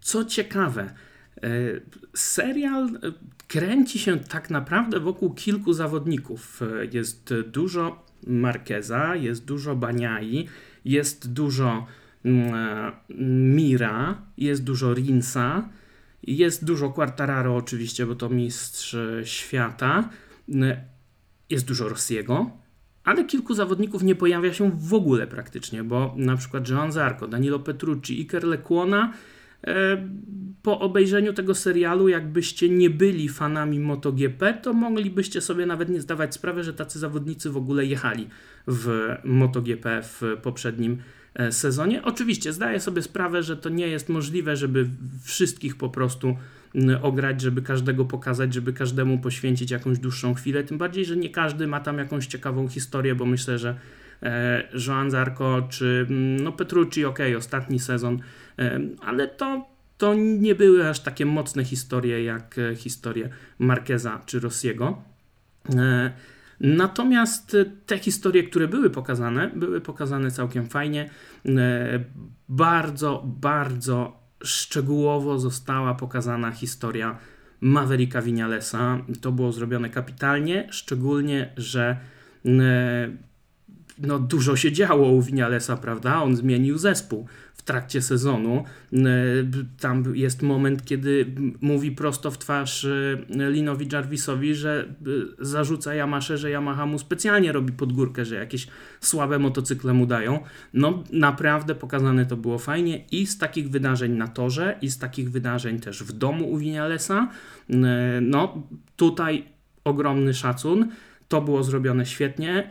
Co ciekawe, serial kręci się tak naprawdę wokół kilku zawodników. Jest dużo Marqueza, jest dużo Baniai, jest dużo Mira, jest dużo Rinsa, jest dużo Quartararo oczywiście, bo to mistrz świata, jest dużo Rossiego, ale kilku zawodników nie pojawia się w ogóle praktycznie, bo na przykład Joan Zarco, Danilo Petrucci, Iker Lecuona E, po obejrzeniu tego serialu, jakbyście nie byli fanami MotoGP, to moglibyście sobie nawet nie zdawać sprawy, że tacy zawodnicy w ogóle jechali w MotoGP w poprzednim e, sezonie. Oczywiście zdaję sobie sprawę, że to nie jest możliwe, żeby wszystkich po prostu ograć, żeby każdego pokazać, żeby każdemu poświęcić jakąś dłuższą chwilę. Tym bardziej, że nie każdy ma tam jakąś ciekawą historię, bo myślę, że e, Joan Zarco czy no Petrucci, ok, ostatni sezon ale to, to nie były aż takie mocne historie jak e, historie Marqueza czy Rossiego. E, natomiast te historie, które były pokazane, były pokazane całkiem fajnie. E, bardzo, bardzo szczegółowo została pokazana historia Mavericka Vinalesa. To było zrobione kapitalnie, szczególnie, że no, dużo się działo u Vinalesa, prawda? On zmienił zespół trakcie sezonu. E, tam jest moment, kiedy mówi prosto w twarz e, Linowi Jarvisowi, że e, zarzuca Yamasze, że Yamaha mu specjalnie robi podgórkę, że jakieś słabe motocykle mu dają. No naprawdę pokazane to było fajnie i z takich wydarzeń na torze i z takich wydarzeń też w domu u Vinalesa. No tutaj ogromny szacun. To było zrobione świetnie.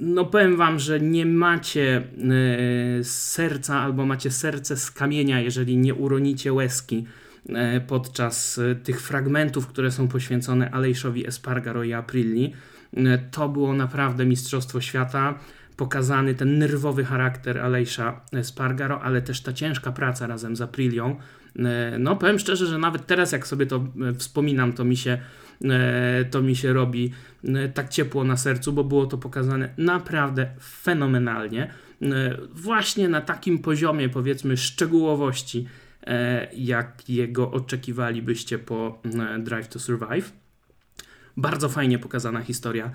No powiem wam, że nie macie e, serca albo macie serce z kamienia, jeżeli nie uronicie łezki e, podczas e, tych fragmentów, które są poświęcone Alejszowi Espargaro i Aprilli. To było naprawdę Mistrzostwo Świata. Pokazany ten nerwowy charakter Alejsza Espargaro, ale też ta ciężka praca razem z Aprilią. No powiem szczerze, że nawet teraz jak sobie to wspominam, to mi się E, to mi się robi e, tak ciepło na sercu, bo było to pokazane naprawdę fenomenalnie. E, właśnie na takim poziomie, powiedzmy, szczegółowości, jakiego oczekiwalibyście po Drive to Survive. Bardzo fajnie pokazana historia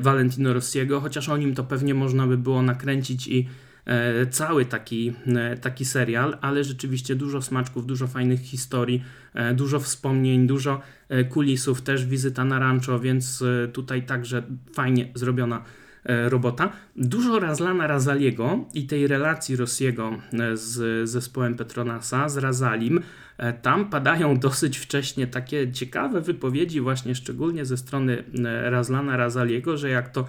Valentino Rossiego, chociaż o nim to pewnie można by było nakręcić i E, cały taki, e, taki serial, ale rzeczywiście dużo smaczków, dużo fajnych historii, e, dużo wspomnień, dużo kulisów, też wizyta na rancho, więc tutaj także fajnie zrobiona robota. Dużo Razlana Razaliego i tej relacji Rossiego z zespołem Petronasa, z Razalim. Tam padają [laughs] dosyć wcześnie takie ciekawe wypowiedzi, właśnie szczególnie ze strony Razlana Razaliego, że jak to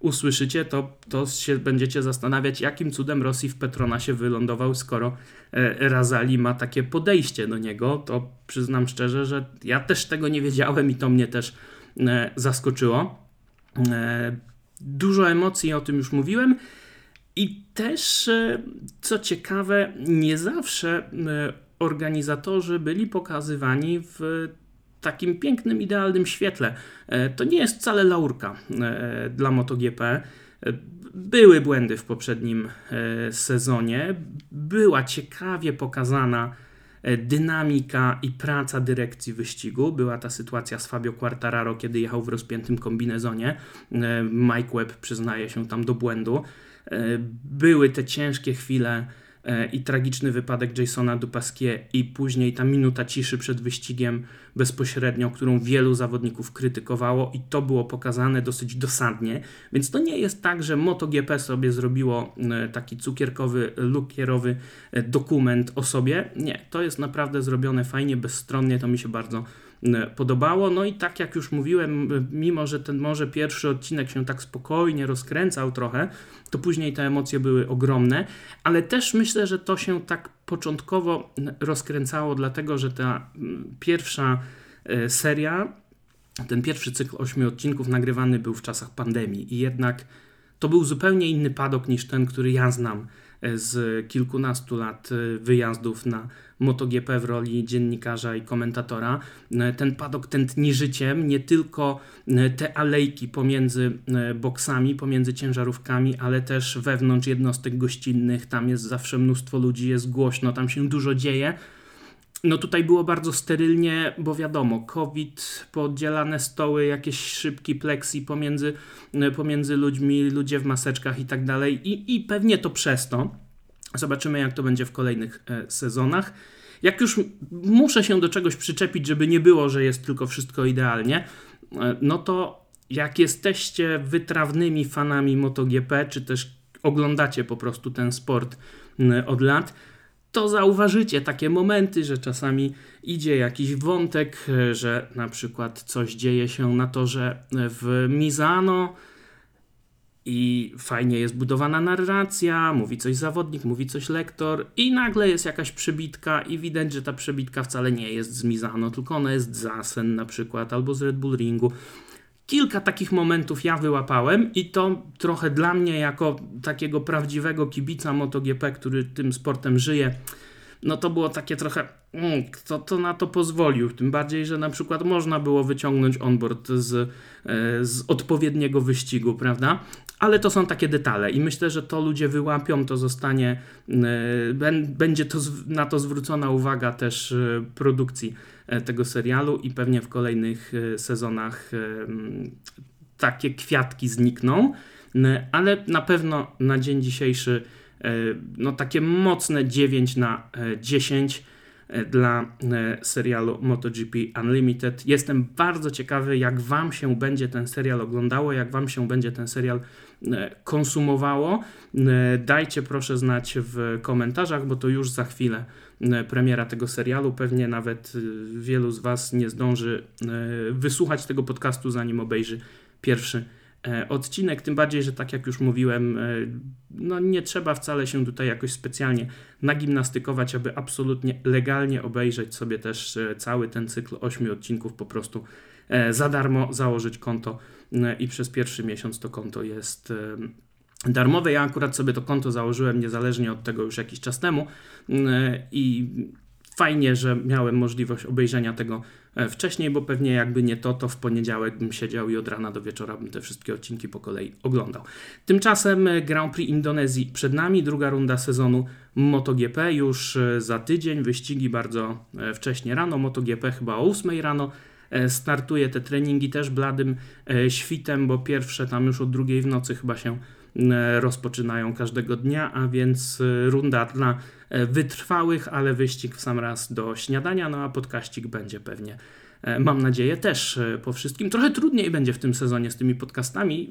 usłyszycie, to, to się będziecie zastanawiać, jakim cudem Rosji w Petronasie wylądował, skoro e, Razali ma takie podejście do niego. To przyznam szczerze, że ja też tego nie wiedziałem i to mnie też e, zaskoczyło. E, dużo emocji, o tym już mówiłem. I też, co ciekawe, nie zawsze organizatorzy byli pokazywani w takim pięknym, idealnym świetle. E, to nie jest wcale laurka e, dla MotoGP. E, były błędy w poprzednim sezonie, była ciekawie pokazana dynamika i praca dyrekcji wyścigu. Była ta sytuacja z Fabio Quartararo, kiedy jechał w rozpiętym kombinezonie. Mike Webb przyznaje się tam do błędu. Były te ciężkie chwile i tragiczny wypadek Jasona Dupasquier i później ta minuta ciszy przed wyścigiem bezpośrednio, którą wielu zawodników krytykowało i to było pokazane dosyć dosadnie, więc to nie jest tak, że MotoGP sobie zrobiło e, taki cukierkowy, lukierowy e, dokument o sobie. Nie, to jest naprawdę zrobione fajnie, bezstronnie, to mi się bardzo podobało. No i tak jak już mówiłem, mimo że ten może pierwszy odcinek się tak spokojnie rozkręcał trochę, to później te emocje były ogromne, ale też myślę, że to się tak początkowo rozkręcało, dlatego że ta pierwsza e, seria, ten pierwszy cykl ośmiu odcinków nagrywany był w czasach pandemii. I jednak to był zupełnie inny padok niż ten, który ja znam z kilkunastu lat y, wyjazdów na MotoGP w roli dziennikarza i komentatora. Y, ten padok tętni życiem, nie tylko y, te alejki pomiędzy boksami, pomiędzy ciężarówkami, ale też wewnątrz jednostek gościnnych. Tam jest zawsze mnóstwo ludzi, jest głośno, tam się dużo dzieje. No tutaj było bardzo sterylnie, bo wiadomo, COVID, podzielane stoły, jakieś szybki pleksi pomiędzy, pomiędzy ludźmi, ludzie w maseczkach i tak dalej. I pewnie to przez to. Zobaczymy, jak to będzie w kolejnych e, sezonach. Jak już muszę się do czegoś przyczepić, żeby nie było, że jest tylko wszystko idealnie, e, no to jak jesteście wytrawnymi fanami MotoGP, czy też oglądacie po prostu ten sport od lat, to zauważycie takie momenty, że czasami idzie jakiś wątek, e, że na przykład coś dzieje się na torze w Mizano i fajnie jest budowana narracja, mówi coś zawodnik, mówi coś lektor i nagle jest jakaś przebitka i widać, że ta przebitka wcale nie jest z Mizano, tylko ona jest z Asen na przykład albo z Red Bull Ringu Kilka takich momentów ja wyłapałem i to trochę dla mnie, jako takiego prawdziwego kibica MotoGP, który tym sportem żyje, no to było takie trochę, mm, kto to na to pozwolił? Tym bardziej, że na przykład można było wyciągnąć onboard z, e, z odpowiedniego wyścigu, prawda? Ale to są takie detale i myślę, że to ludzie wyłapią, to zostanie, e, będzie to, na to zwrócona uwaga też e, produkcji tego serialu i pewnie w kolejnych e, sezonach e, takie kwiatki znikną, ale na pewno na dzień dzisiejszy no takie mocne 9 na 10 dla serialu MotoGP Unlimited. Jestem bardzo ciekawy, jak Wam się będzie ten serial oglądało, jak Wam się będzie ten serial konsumowało. Dajcie proszę znać w komentarzach, bo to już za chwilę E, premiera tego serialu. Pewnie nawet e, wielu z Was nie zdąży e, wysłuchać tego podcastu, zanim obejrzy pierwszy odcinek. Tym bardziej, że tak jak już mówiłem, no nie trzeba wcale się tutaj jakoś specjalnie nagimnastykować, aby absolutnie legalnie obejrzeć sobie też cały ten cykl ośmiu odcinków po prostu za darmo założyć konto i przez pierwszy miesiąc to konto jest darmowe. Ja akurat sobie to konto założyłem niezależnie od tego już jakiś czas temu i fajnie, że miałem możliwość obejrzenia tego e, wcześniej, bo pewnie jakby nie to, to w poniedziałek bym siedział i od rana do wieczora bym te wszystkie odcinki po kolei oglądał. Tymczasem e, Grand Prix Indonezji przed nami, druga runda sezonu MotoGP już e, za tydzień, wyścigi bardzo wcześnie rano, MotoGP chyba o 8 rano, startuje te treningi też bladym świtem, bo pierwsze tam już od drugiej w nocy chyba się E, rozpoczynają każdego dnia, a więc e, runda dla e, wytrwałych, ale wyścig w sam raz do śniadania, no a podkaścik będzie pewnie mam nadzieję też po wszystkim. Trochę trudniej będzie w tym sezonie z tymi podcastami.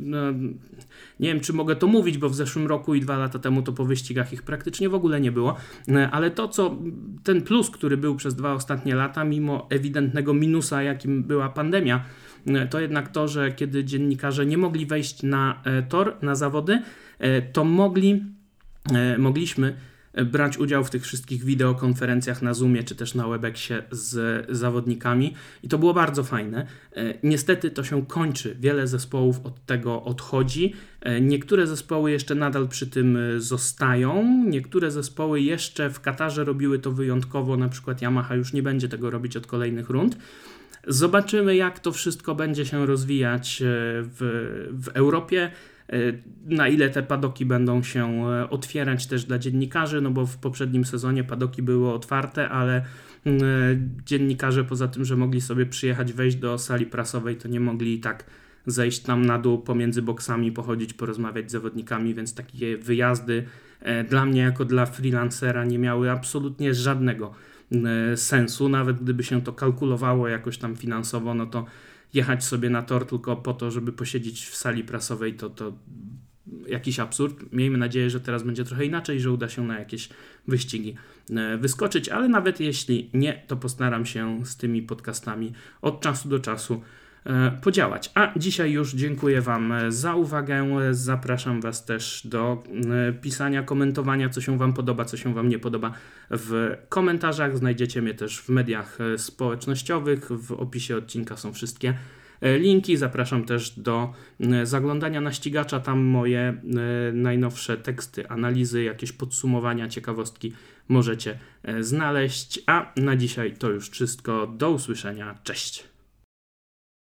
Nie wiem, czy mogę to mówić, bo w zeszłym roku i dwa lata temu to po wyścigach ich praktycznie w ogóle nie było, ale to, co ten plus, który był przez dwa ostatnie lata, mimo ewidentnego minusa, jakim była pandemia, to jednak to, że kiedy dziennikarze nie mogli wejść na e, tor, na zawody, e, to mogli, e, mogliśmy brać udział w tych wszystkich wideokonferencjach na Zoomie czy też na Webexie z zawodnikami i to było bardzo fajne. Niestety to się kończy. Wiele zespołów od tego odchodzi. Niektóre zespoły jeszcze nadal przy tym zostają. Niektóre zespoły jeszcze w Katarze robiły to wyjątkowo, na przykład Yamaha już nie będzie tego robić od kolejnych rund. Zobaczymy, jak to wszystko będzie się rozwijać e, w, w Europie. E, na ile te padoki będą się e, otwierać też dla dziennikarzy, no bo w poprzednim sezonie padoki były otwarte, ale dziennikarze poza tym, że mogli sobie przyjechać, wejść do sali prasowej, to nie mogli i tak zejść tam na dół pomiędzy boksami, pochodzić, porozmawiać z zawodnikami, więc takie wyjazdy e, dla mnie jako dla freelancera nie miały absolutnie żadnego e, sensu, nawet gdyby się to kalkulowało jakoś tam finansowo, no to jechać sobie na tor tylko po to, żeby posiedzieć w sali prasowej, to, to jakiś absurd. Miejmy nadzieję, że teraz będzie trochę inaczej, że uda się na jakieś wyścigi e, wyskoczyć, ale nawet jeśli nie, to postaram się z tymi podcastami od czasu do czasu podziałać. A dzisiaj już dziękuję Wam za uwagę. Zapraszam Was też do e, pisania, komentowania, co się Wam podoba, co się Wam nie podoba w komentarzach. Znajdziecie mnie też w mediach społecznościowych. W opisie odcinka są wszystkie E, linki. Zapraszam też do e, zaglądania na ścigacza. Tam moje e, najnowsze teksty, analizy, jakieś podsumowania, ciekawostki możecie znaleźć. A na dzisiaj to już wszystko. Do usłyszenia. Cześć.